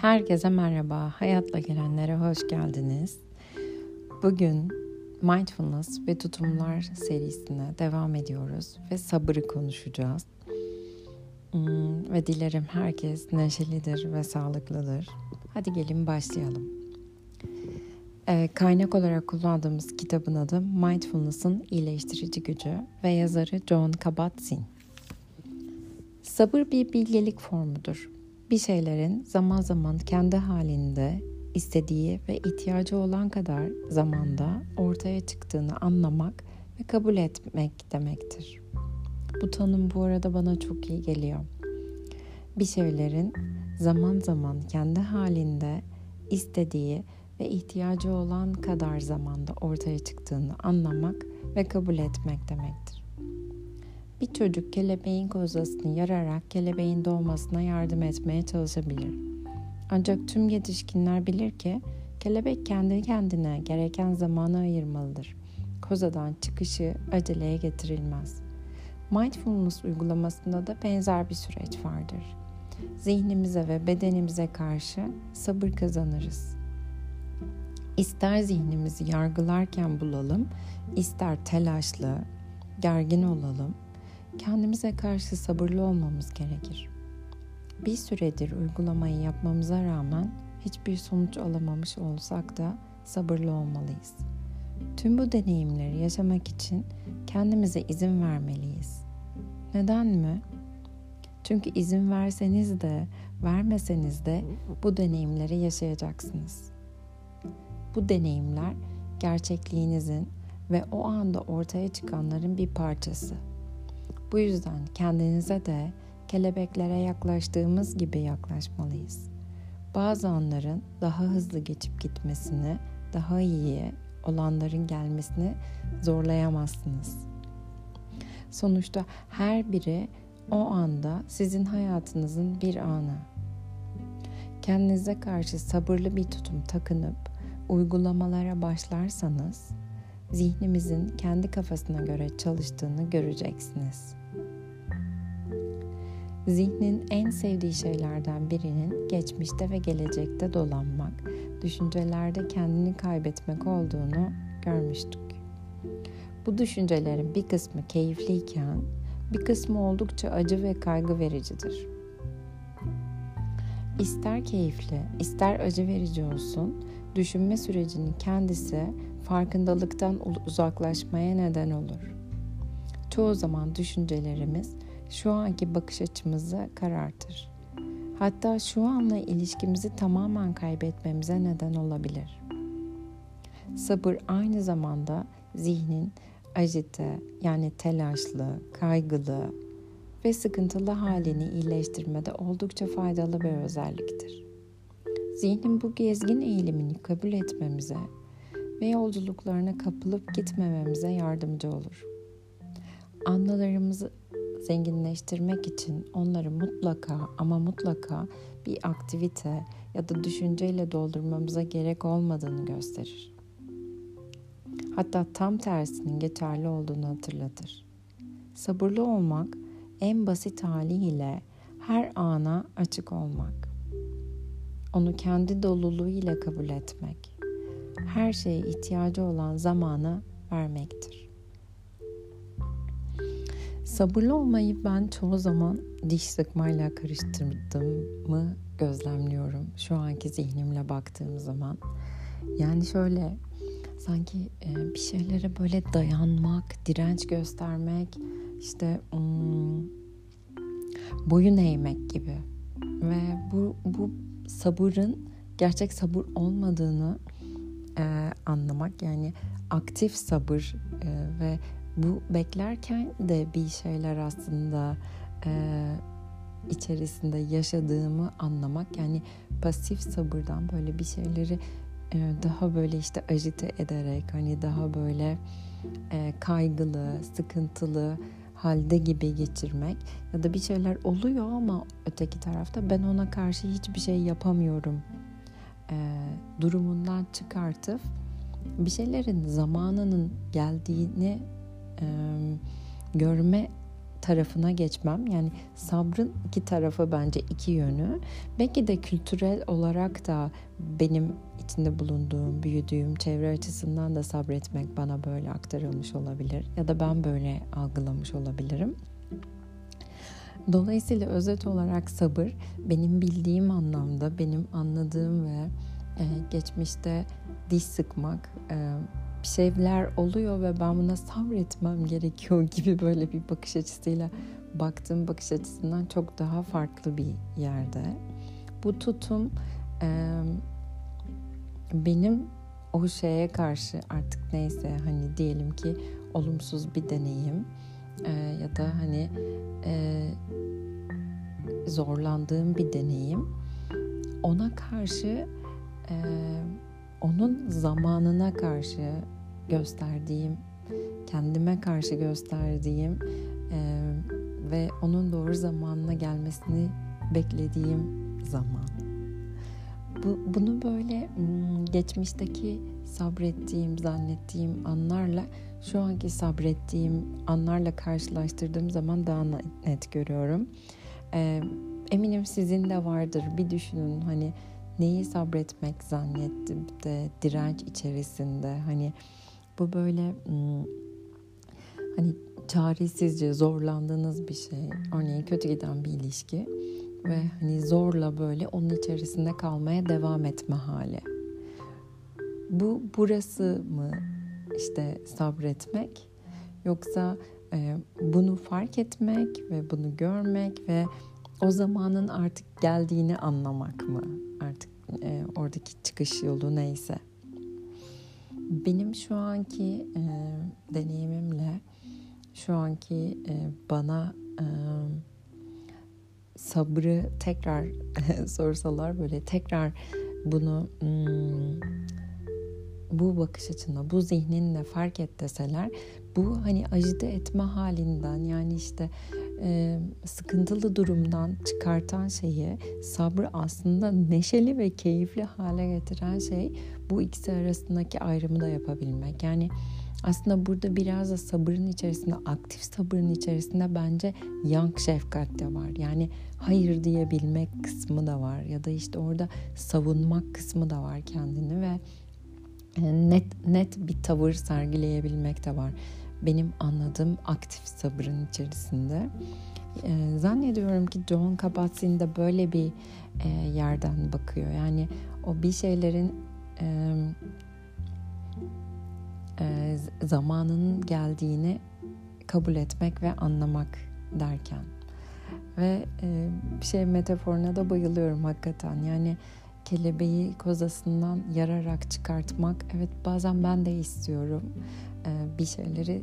Herkese merhaba. Hayatla gelenlere hoş geldiniz. Bugün Mindfulness ve Tutumlar serisine devam ediyoruz ve sabırı konuşacağız. Hmm, ve dilerim herkes neşelidir ve sağlıklıdır. Hadi gelin başlayalım. Ee, kaynak olarak kullandığımız kitabın adı Mindfulness'ın iyileştirici gücü ve yazarı John Kabat-Zinn. Sabır bir bilgelik formudur bir şeylerin zaman zaman kendi halinde istediği ve ihtiyacı olan kadar zamanda ortaya çıktığını anlamak ve kabul etmek demektir. Bu tanım bu arada bana çok iyi geliyor. Bir şeylerin zaman zaman kendi halinde istediği ve ihtiyacı olan kadar zamanda ortaya çıktığını anlamak ve kabul etmek demektir. Bir çocuk kelebeğin kozasını yararak kelebeğin doğmasına yardım etmeye çalışabilir. Ancak tüm yetişkinler bilir ki kelebek kendi kendine gereken zamanı ayırmalıdır. Kozadan çıkışı aceleye getirilmez. Mindfulness uygulamasında da benzer bir süreç vardır. Zihnimize ve bedenimize karşı sabır kazanırız. İster zihnimizi yargılarken bulalım, ister telaşlı, gergin olalım, kendimize karşı sabırlı olmamız gerekir. Bir süredir uygulamayı yapmamıza rağmen hiçbir sonuç alamamış olsak da sabırlı olmalıyız. Tüm bu deneyimleri yaşamak için kendimize izin vermeliyiz. Neden mi? Çünkü izin verseniz de vermeseniz de bu deneyimleri yaşayacaksınız. Bu deneyimler gerçekliğinizin ve o anda ortaya çıkanların bir parçası. Bu yüzden kendinize de kelebeklere yaklaştığımız gibi yaklaşmalıyız. Bazı anların daha hızlı geçip gitmesini, daha iyi olanların gelmesini zorlayamazsınız. Sonuçta her biri o anda sizin hayatınızın bir anı. Kendinize karşı sabırlı bir tutum takınıp uygulamalara başlarsanız zihnimizin kendi kafasına göre çalıştığını göreceksiniz. Zihnin en sevdiği şeylerden birinin geçmişte ve gelecekte dolanmak, düşüncelerde kendini kaybetmek olduğunu görmüştük. Bu düşüncelerin bir kısmı keyifliyken bir kısmı oldukça acı ve kaygı vericidir. İster keyifli, ister acı verici olsun, düşünme sürecinin kendisi farkındalıktan uzaklaşmaya neden olur. Çoğu zaman düşüncelerimiz şu anki bakış açımızı karartır. Hatta şu anla ilişkimizi tamamen kaybetmemize neden olabilir. Sabır aynı zamanda zihnin ajite yani telaşlı, kaygılı ve sıkıntılı halini iyileştirmede oldukça faydalı bir özelliktir. Zihnin bu gezgin eğilimini kabul etmemize ve yolculuklarına kapılıp gitmememize yardımcı olur. Anılarımızı zenginleştirmek için onları mutlaka ama mutlaka bir aktivite ya da düşünceyle doldurmamıza gerek olmadığını gösterir. Hatta tam tersinin geçerli olduğunu hatırlatır. Sabırlı olmak en basit haliyle her ana açık olmak. Onu kendi doluluğu ile kabul etmek. Her şeye ihtiyacı olan zamanı vermektir. Sabırlı olmayı ben çoğu zaman diş sıkmayla karıştırdığımı gözlemliyorum. Şu anki zihnimle baktığım zaman. Yani şöyle sanki e, bir şeylere böyle dayanmak, direnç göstermek, işte hmm, boyun eğmek gibi. Ve bu, bu sabırın gerçek sabır olmadığını e, anlamak. Yani aktif sabır e, ve bu beklerken de bir şeyler aslında e, içerisinde yaşadığımı anlamak. Yani pasif sabırdan böyle bir şeyleri e, daha böyle işte ajite ederek hani daha böyle e, kaygılı, sıkıntılı halde gibi geçirmek ya da bir şeyler oluyor ama öteki tarafta ben ona karşı hiçbir şey yapamıyorum e, durumundan çıkartıp bir şeylerin zamanının geldiğini e, görme tarafına geçmem. Yani sabrın iki tarafı bence iki yönü. Belki de kültürel olarak da benim içinde bulunduğum, büyüdüğüm çevre açısından da sabretmek bana böyle aktarılmış olabilir. Ya da ben böyle algılamış olabilirim. Dolayısıyla özet olarak sabır benim bildiğim anlamda, benim anladığım ve e, geçmişte diş sıkmak, e, şeyler oluyor ve ben buna sabretmem gerekiyor gibi böyle bir bakış açısıyla baktığım bakış açısından çok daha farklı bir yerde. Bu tutum e, benim o şeye karşı artık neyse hani diyelim ki olumsuz bir deneyim e, ya da hani e, zorlandığım bir deneyim ona karşı e, onun zamanına karşı gösterdiğim, kendime karşı gösterdiğim e, ve onun doğru zamanına gelmesini beklediğim zaman. Bu, bunu böyle geçmişteki sabrettiğim, zannettiğim anlarla şu anki sabrettiğim anlarla karşılaştırdığım zaman daha net görüyorum. Ee, eminim sizin de vardır. Bir düşünün hani neyi sabretmek zannettim de direnç içerisinde hani bu böyle hani çaresizce zorlandığınız bir şey. Örneğin kötü giden bir ilişki ve hani zorla böyle onun içerisinde kalmaya devam etme hali. Bu burası mı işte sabretmek yoksa e, bunu fark etmek ve bunu görmek ve o zamanın artık geldiğini anlamak mı? Artık e, oradaki çıkış yolu neyse. Benim şu anki e, deneyimimle şu anki e, bana e, sabrı tekrar sorsalar böyle tekrar bunu hmm, bu bakış açına, bu zihninle fark et deseler bu hani acide etme halinden yani işte e, sıkıntılı durumdan çıkartan şeyi sabrı aslında neşeli ve keyifli hale getiren şey bu ikisi arasındaki ayrımı da yapabilmek. Yani aslında burada biraz da sabırın içerisinde, aktif sabırın içerisinde bence yank şefkat de var. Yani hayır diyebilmek kısmı da var ya da işte orada savunmak kısmı da var kendini ve net net bir tavır sergileyebilmek de var benim anladığım aktif sabırın içerisinde. E, zannediyorum ki John Kabat-Zinn de böyle bir e, yerden bakıyor. Yani o bir şeylerin e, zamanının geldiğini kabul etmek ve anlamak derken. Ve e, şey metaforuna da bayılıyorum hakikaten. Yani kelebeği kozasından yararak çıkartmak. Evet bazen ben de istiyorum. E, bir şeyleri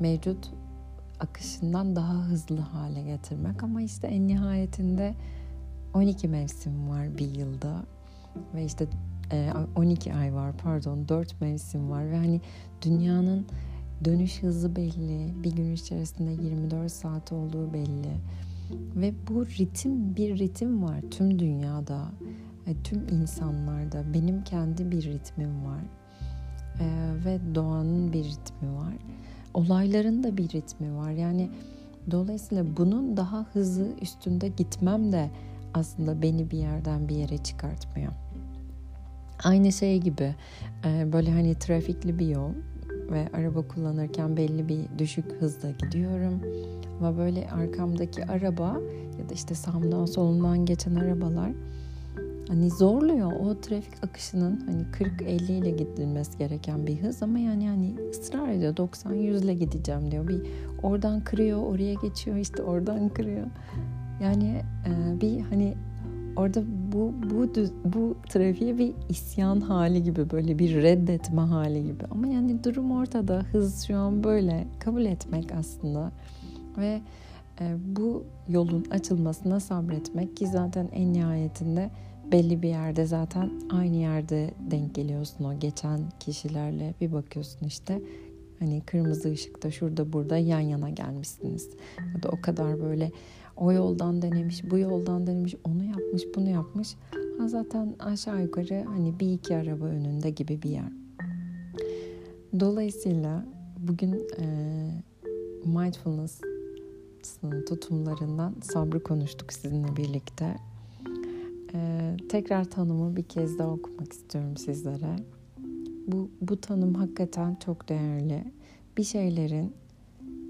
mevcut akışından daha hızlı hale getirmek ama işte en nihayetinde 12 mevsim var bir yılda ve işte 12 e, ay var pardon 4 mevsim var ve hani dünyanın dönüş hızı belli bir gün içerisinde 24 saat olduğu belli ve bu ritim bir ritim var tüm dünyada e, tüm insanlarda benim kendi bir ritmim var ee, ve doğanın bir ritmi var. Olayların da bir ritmi var. Yani dolayısıyla bunun daha hızlı üstünde gitmem de aslında beni bir yerden bir yere çıkartmıyor. Aynı şey gibi e, böyle hani trafikli bir yol ve araba kullanırken belli bir düşük hızda gidiyorum. Ama böyle arkamdaki araba ya da işte sağımdan solumdan geçen arabalar hani zorluyor o trafik akışının hani 40-50 ile gidilmesi gereken bir hız ama yani hani ısrar ediyor 90-100 ile gideceğim diyor. Bir oradan kırıyor, oraya geçiyor işte oradan kırıyor. Yani e, bir hani orada bu bu düz, bu trafiğe bir isyan hali gibi böyle bir reddetme hali gibi. Ama yani durum ortada. Hız şu an böyle kabul etmek aslında. Ve e, bu yolun açılmasına sabretmek ki zaten en nihayetinde belli bir yerde zaten aynı yerde denk geliyorsun o geçen kişilerle. Bir bakıyorsun işte hani kırmızı ışıkta şurada burada yan yana gelmişsiniz. Ya da o kadar böyle o yoldan denemiş bu yoldan denemiş onu yapmış bunu yapmış. Ha zaten aşağı yukarı hani bir iki araba önünde gibi bir yer. Dolayısıyla bugün e, mindfulness tutumlarından sabrı konuştuk sizinle birlikte. Ee, tekrar tanımı bir kez daha okumak istiyorum sizlere. Bu, bu tanım hakikaten çok değerli. Bir şeylerin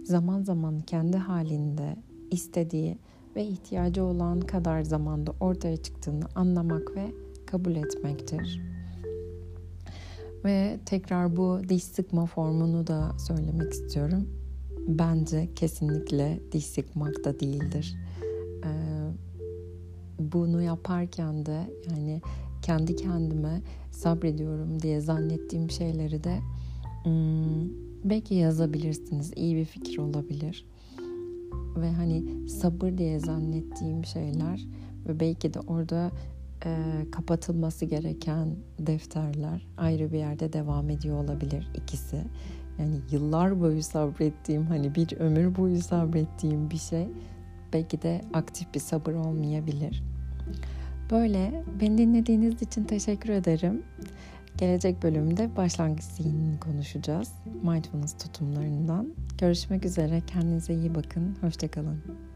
zaman zaman kendi halinde istediği ve ihtiyacı olan kadar zamanda ortaya çıktığını anlamak ve kabul etmektir. Ve tekrar bu diş sıkma formunu da söylemek istiyorum. Bence kesinlikle diş sıkmak da değildir. Ee, bunu yaparken de yani kendi kendime sabrediyorum diye zannettiğim şeyleri de hmm, belki yazabilirsiniz. İyi bir fikir olabilir. Ve hani sabır diye zannettiğim şeyler ve belki de orada e, kapatılması gereken defterler ayrı bir yerde devam ediyor olabilir ikisi. Yani yıllar boyu sabrettiğim hani bir ömür boyu sabrettiğim bir şey belki de aktif bir sabır olmayabilir. Böyle beni dinlediğiniz için teşekkür ederim. Gelecek bölümde başlangıç zihnini konuşacağız. Mindfulness tutumlarından. Görüşmek üzere. Kendinize iyi bakın. Hoşçakalın.